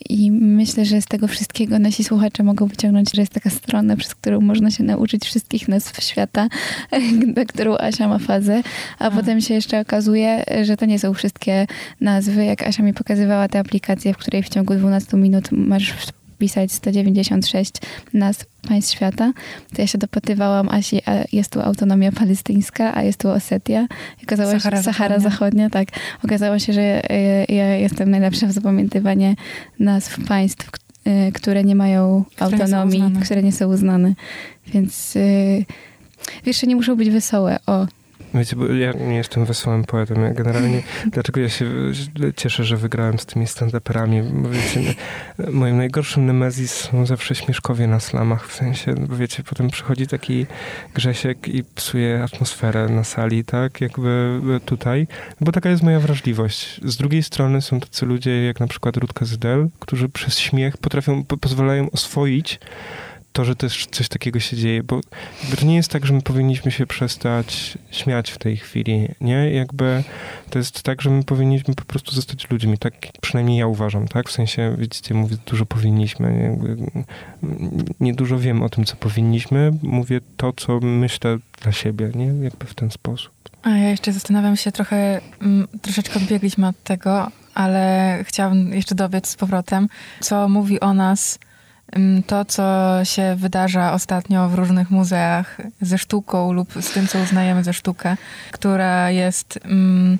I myślę, że z tego wszystkiego nasi słuchacze mogą wyciągnąć, że jest taka strona, przez którą można się nauczyć wszystkich nazw świata, na którą Asia ma fazę, a, A. potem się jeszcze okazuje, że to nie są wszystkie nazwy. Jak Asia mi pokazywała tę aplikację, w której w ciągu 12 minut masz wpisać 196 nazw państw świata, to ja się dopytywałam Asi, a jest tu autonomia palestyńska, a jest tu Osetia. Okazało się, Sahara Sahara Zachodnia. Tak. Okazało się, że y, ja jestem najlepsza w zapamiętywanie nazw państw, y, które nie mają Które nie autonomii, uznane. które nie są uznane. Więc y, wiersze nie muszą być wesołe. O, Wiecie, bo ja nie jestem wesołym poetą. Ja generalnie, dlaczego ja się cieszę, że wygrałem z tymi stand-uperami? Bo wiecie, moim najgorszym nemezis są zawsze śmieszkowie na slamach. W sensie, bo wiecie, potem przychodzi taki Grzesiek i psuje atmosferę na sali, tak? Jakby tutaj. Bo taka jest moja wrażliwość. Z drugiej strony są tacy ludzie, jak na przykład Rutka Zydel, którzy przez śmiech potrafią, po, pozwalają oswoić to, że też coś takiego się dzieje, bo to nie jest tak, że my powinniśmy się przestać śmiać w tej chwili, nie? Jakby to jest tak, że my powinniśmy po prostu zostać ludźmi, tak przynajmniej ja uważam, tak? W sensie, widzicie, mówię dużo powinniśmy, jakby nie dużo wiem o tym, co powinniśmy, mówię to, co myślę dla siebie, nie? Jakby w ten sposób. A ja jeszcze zastanawiam się trochę, mm, troszeczkę odbiegliśmy od tego, ale chciałabym jeszcze dobiec z powrotem, co mówi o nas to, co się wydarza ostatnio w różnych muzeach ze sztuką lub z tym, co uznajemy za sztukę, która jest... Mm,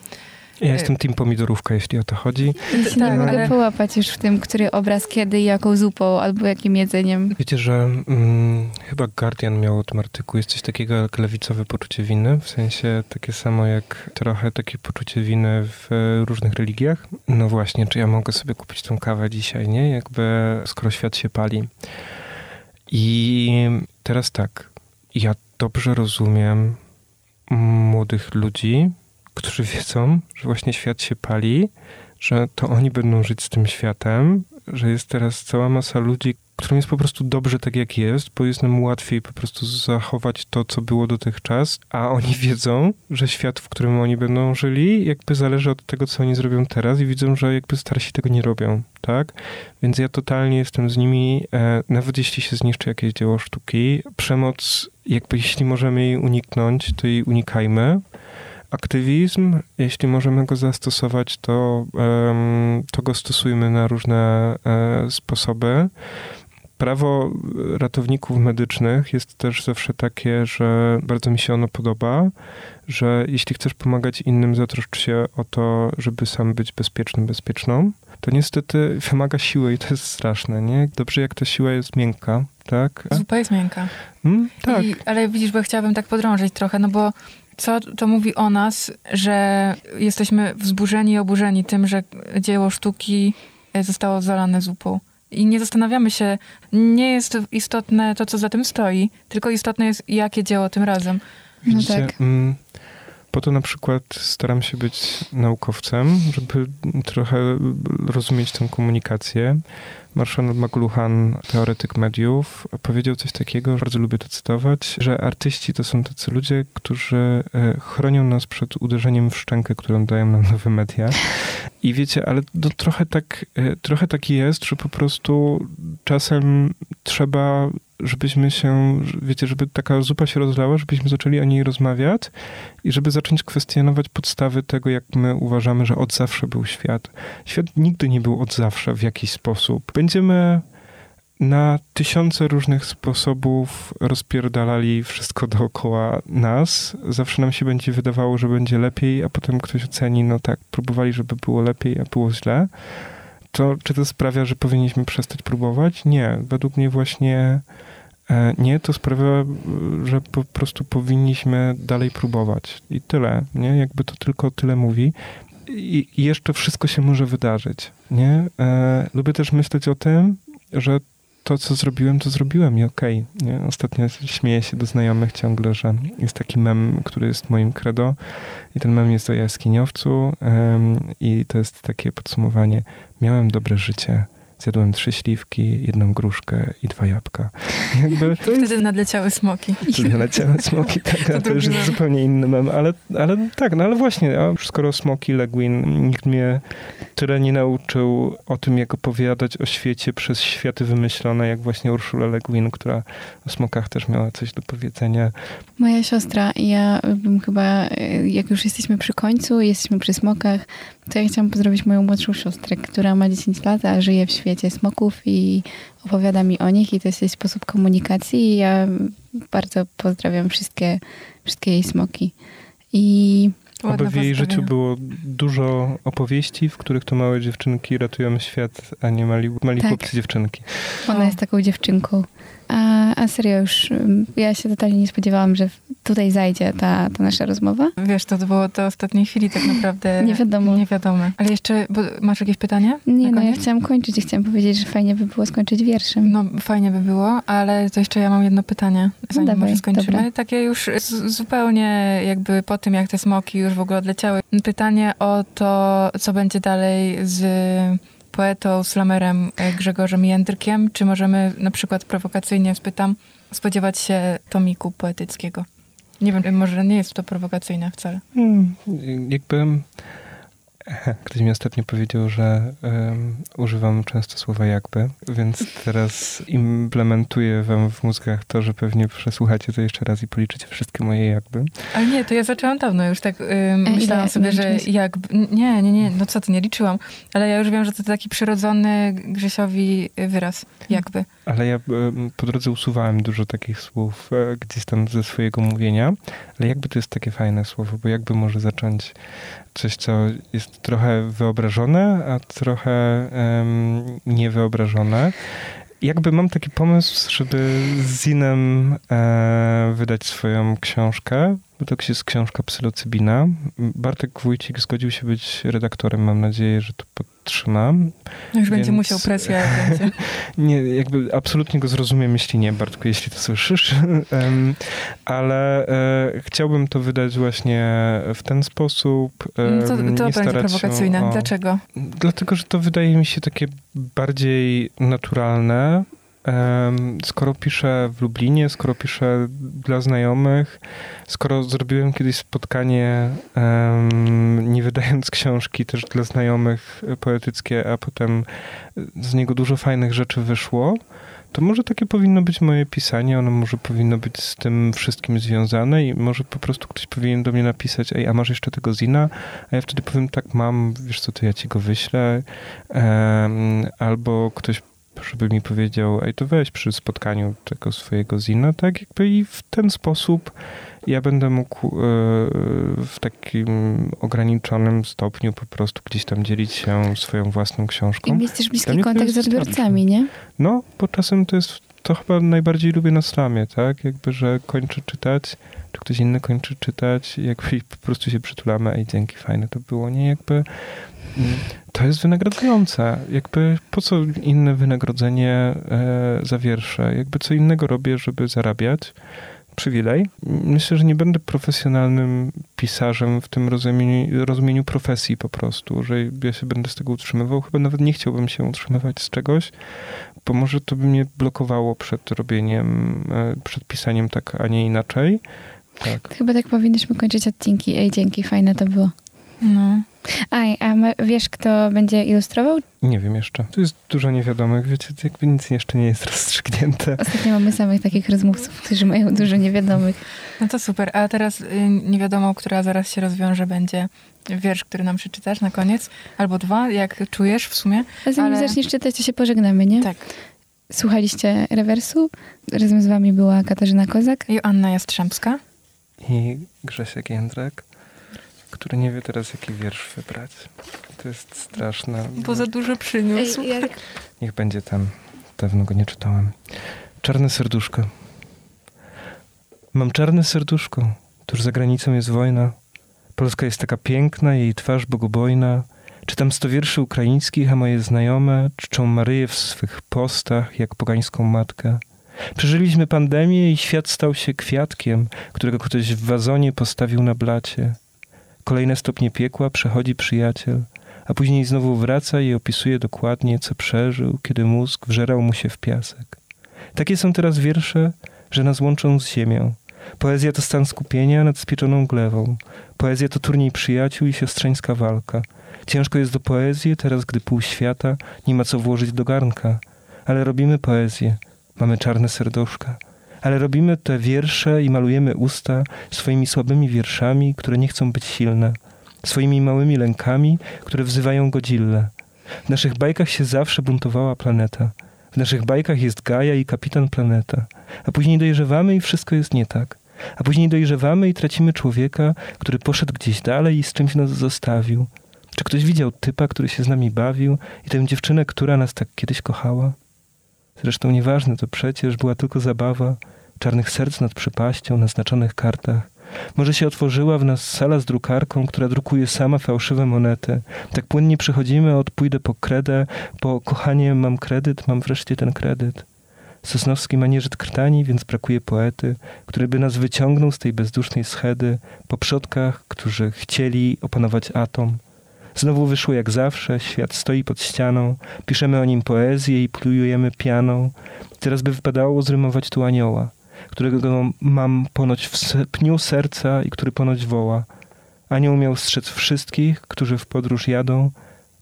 Ja jestem team pomidorówka, jeśli o to chodzi. ja się tak, nie mogę ale- połapać już w tym, który obraz kiedy i jaką zupą albo jakim jedzeniem. Wiecie, że mm, chyba Guardian miał o tym artykuł, jest coś takiego jak lewicowe poczucie winy, w sensie takie samo jak trochę takie poczucie winy w e, różnych religiach. No właśnie, czy ja mogę sobie kupić tą kawę dzisiaj, nie? Jakby skoro świat się pali. I teraz tak, ja dobrze rozumiem młodych ludzi, którzy wiedzą, że właśnie świat się pali, że to oni będą żyć z tym światem, że jest teraz cała masa ludzi, którym jest po prostu dobrze tak jak jest, bo jest nam łatwiej po prostu zachować to, co było dotychczas, a oni wiedzą, że świat, w którym oni będą żyli, jakby zależy od tego, co oni zrobią teraz i widzą, że jakby starsi tego nie robią, tak? Więc ja totalnie jestem z nimi, e, nawet jeśli się zniszczy jakieś dzieło sztuki, przemoc, jakby jeśli możemy jej uniknąć, to jej unikajmy. Aktywizm, jeśli możemy go zastosować, to, to go stosujmy na różne e, sposoby. Prawo ratowników medycznych jest też zawsze takie, że bardzo mi się ono podoba, że jeśli chcesz pomagać innym, zatroszcz się o to, żeby sam być bezpiecznym, bezpieczną. To niestety wymaga siły i to jest straszne, nie? Dobrze, jak ta siła jest miękka, tak? zupa jest miękka. Mm, tak. I, ale widzisz, bo chciałabym tak podrążyć trochę, no bo co to mówi o nas, że jesteśmy wzburzeni i oburzeni tym, że dzieło sztuki e, zostało zalane zupą. I nie zastanawiamy się, nie jest istotne to, co za tym stoi, tylko istotne jest, jakie dzieło tym razem. No Widzicie, tak. mm, po to na przykład staram się być naukowcem, żeby trochę rozumieć tę komunikację. Marshall McLuhan, teoretyk mediów, powiedział coś takiego, bardzo lubię to cytować, że artyści to są tacy ludzie, którzy e, chronią nas przed uderzeniem w szczękę, którą dają nam nowe media. I wiecie, ale to trochę tak, e, trochę tak jest, że po prostu czasem trzeba żebyśmy się, wiecie, żeby taka zupa się rozlała, żebyśmy zaczęli o niej rozmawiać i żeby zacząć kwestionować podstawy tego, jak my uważamy, że od zawsze był świat. Świat nigdy nie był od zawsze w jakiś sposób. Będziemy na tysiące różnych sposobów rozpierdalali wszystko dookoła nas. Zawsze nam się będzie wydawało, że będzie lepiej, a potem ktoś oceni, no tak, próbowali, żeby było lepiej, a było źle. To czy to sprawia, że powinniśmy przestać próbować? Nie. Według mnie właśnie e, nie. To sprawia, że po prostu powinniśmy dalej próbować. I tyle, nie? Jakby to tylko tyle mówi. I, i jeszcze wszystko się może wydarzyć, nie? E, lubię też myśleć o tym, że to, co zrobiłem, to zrobiłem i okej. nie? Ostatnio śmieję się do znajomych ciągle, że jest taki mem, który jest moim credo i ten mem jest o jaskiniowcu em, i to jest takie podsumowanie. Miałem dobre życie, zjadłem trzy śliwki, jedną gruszkę i dwa jabłka. Jakby to jest Wtedy nadleciały smoki. Czyli leciały smoki, tak, a to drugi już jest mem. zupełnie inny mem, ale, ale tak, no ale właśnie, a skoro smoki, Legwin, nikt mnie tyle nie nauczył o tym, jak opowiadać o świecie przez światy wymyślone, jak właśnie Urszula Le Guin, która o smokach też miała coś do powiedzenia. Moja siostra i ja bym chyba, y, jak już jesteśmy przy końcu, jesteśmy przy smokach, To ja chciałam pozdrowić moją młodszą siostrę, która ma 10 lat, a żyje w świecie smoków i opowiada mi o nich i to jest jej sposób komunikacji i ja bardzo pozdrawiam wszystkie, wszystkie jej smoki. I Oby w jej życiu było dużo opowieści, w których to małe dziewczynki ratują świat, a nie mali, mali tak. chłopcy dziewczynki. Ona jest taką dziewczynką. A, a serio już, ja się totalnie nie spodziewałam, że tutaj zajdzie ta, ta nasza rozmowa. Wiesz, to było do ostatniej chwili tak naprawdę nie wiadomo. Nie wiadomo. Ale jeszcze, masz jakieś pytanie? Nie, no ja chciałam kończyć i chciałam powiedzieć, że fajnie by było skończyć wierszem. No fajnie by było, ale to jeszcze ja mam jedno pytanie, zanim no dawaj, może skończymy. Dobra. Takie już zupełnie jakby po tym, jak te smoki już w ogóle odleciały. Pytanie o to, co będzie dalej z poetą, slamerem e, Grzegorzem Jędrkiem, czy możemy na przykład prowokacyjnie spytam, spodziewać się tomiku poetyckiego? Nie wiem, może nie jest to prowokacyjne wcale. Hmm, jakby Ktoś mi ostatnio powiedział, że um, używam często słowa jakby, więc teraz implementuję wam w mózgach to, że pewnie przesłuchacie to jeszcze raz i policzycie wszystkie moje jakby. Ale nie, to ja zaczęłam dawno już tak um, myślałam sobie, że jakby... Nie, nie, nie, no co ty, nie liczyłam. Ale ja już wiem, że to taki przyrodzony Grzesiowi wyraz, jakby. Ale ja po drodze usuwałem dużo takich słów e, gdzieś tam ze swojego mówienia, ale jakby to jest takie fajne słowo, bo jakby może zacząć coś, co jest trochę wyobrażone, a trochę um, niewyobrażone. Jakby mam taki pomysł, żeby z Zinem e, wydać swoją książkę, bo to jest książka Psylocybina. Bartek Wójcik zgodził się być redaktorem. Mam nadzieję, że to podtrzymam. No już więc... będzie musiał presję. nie, jakby absolutnie go zrozumiem, jeśli nie, Bartku, jeśli to słyszysz. Ale e, chciałbym to wydać właśnie w ten sposób. no to, to będzie prowokacyjne. O... Dlaczego? Dlatego, że to wydaje mi się takie bardziej naturalne skoro piszę w Lublinie, skoro piszę dla znajomych, skoro zrobiłem kiedyś spotkanie, nie wydając książki też dla znajomych poetyckie, a potem z niego dużo fajnych rzeczy wyszło, to może takie powinno być moje pisanie, ono może powinno być z tym wszystkim związane i może po prostu ktoś powinien do mnie napisać, ej, a masz jeszcze tego zina? A ja wtedy powiem, tak mam, wiesz co, to ja ci go wyślę. Albo ktoś żeby mi powiedział, ej, to weź przy spotkaniu tego swojego zina, tak jakby i w ten sposób ja będę mógł e, w takim ograniczonym stopniu po prostu gdzieś tam dzielić się swoją własną książką. I mieć też bliski kontakt z odbiorcami, nie? No, bo czasem to jest, to chyba najbardziej lubię na slamie, tak? Jakby, że kończę czytać, czy ktoś inny kończy czytać, jakby po prostu się przytulamy, ej, dzięki, fajne to było, nie? Jakby to jest wynagradzające. Jakby po co inne wynagrodzenie e, za wiersze? Jakby co innego robię, żeby zarabiać. Przywilej. Myślę, że nie będę profesjonalnym pisarzem w tym rozumieniu, rozumieniu profesji po prostu, że ja się będę z tego utrzymywał. Chyba nawet nie chciałbym się utrzymywać z czegoś, bo może to by mnie blokowało przed robieniem, e, przed pisaniem tak, a nie inaczej. Tak. Chyba tak powinniśmy kończyć odcinki. Ej, dzięki, fajne to było. No. A, a wiesz, kto będzie ilustrował? Nie wiem jeszcze. Tu jest dużo niewiadomych. Wiecie, jakby nic jeszcze nie jest rozstrzygnięte. Ostatnio mamy samych takich rozmówców, którzy mają dużo niewiadomych. No to super. A teraz y, niewiadomą, która zaraz się rozwiąże, będzie wiersz, który nam przeczytasz na koniec. Albo dwa, jak czujesz w sumie. A zanim Ale... zaczniesz czytać, to się pożegnamy, nie? Tak. Słuchaliście rewersu. Razem z wami była Katarzyna Kozak. I Anna Jastrzębska. I Grzesiek Jędrek który nie wie teraz, jaki wiersz wybrać. To jest straszne. Bo za dużo przyniósł. Ej, jak... Niech będzie ten. Dawno go nie czytałem. Czarne serduszko. Mam czarne serduszko. Tuż za granicą jest wojna. Polska jest taka piękna, jej twarz bogobojna. Czytam sto wierszy ukraińskich, a moje znajome czczą Maryję w swych postach, jak pogańską matkę. Przeżyliśmy pandemię i świat stał się kwiatkiem, którego ktoś w wazonie postawił na blacie. Kolejne stopnie piekła przechodzi przyjaciel, a później znowu wraca i opisuje dokładnie, co przeżył, kiedy mózg wżerał mu się w piasek. Takie są teraz wiersze, że nas łączą z ziemią. Poezja to stan skupienia nad spieczoną glewą. Poezja to turniej przyjaciół i siostrzeńska walka. Ciężko jest do poezji, teraz gdy pół świata nie ma co włożyć do garnka. Ale robimy poezję. Mamy czarne serduszka ale robimy te wiersze i malujemy usta swoimi słabymi wierszami, które nie chcą być silne. swoimi małymi lękami, które wzywają Godzillę. W naszych bajkach się zawsze buntowała planeta. W naszych bajkach jest Gaja i kapitan planeta. A później dojrzewamy i wszystko jest nie tak. A później dojrzewamy i tracimy człowieka, który poszedł gdzieś dalej i z czymś nas zostawił. Czy ktoś widział typa, który się z nami bawił i tę dziewczynę, która nas tak kiedyś kochała? Zresztą nieważne, to przecież była tylko zabawa czarnych serc nad przepaścią na znaczonych kartach. Może się otworzyła w nas sala z drukarką, która drukuje sama fałszywe monety. Tak płynnie przechodzimy od pójdę po kredę, po kochanie mam kredyt, mam wreszcie ten kredyt. Sosnowski ma nieżyt krtani, więc brakuje poety, który by nas wyciągnął z tej bezdusznej schedy po przodkach, którzy chcieli opanować atom. Znowu wyszło jak zawsze, świat stoi pod ścianą, piszemy o nim poezję i plujemy pianą. Teraz by wypadało zrymować tu anioła, którego mam ponoć w pniu serca i który ponoć woła. Anioł miał strzec wszystkich, którzy w podróż jadą,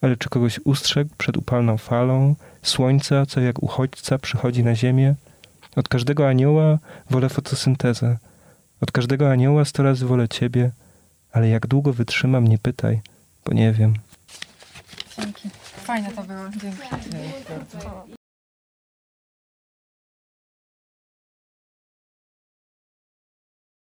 ale czy kogoś ustrzegł przed upalną falą słońca, co jak uchodźca przychodzi na ziemię? Od każdego anioła wolę fotosyntezę. Od każdego anioła sto razy wolę ciebie, ale jak długo wytrzymam, nie pytaj, bo nie wiem. Fajne to było, dzięki.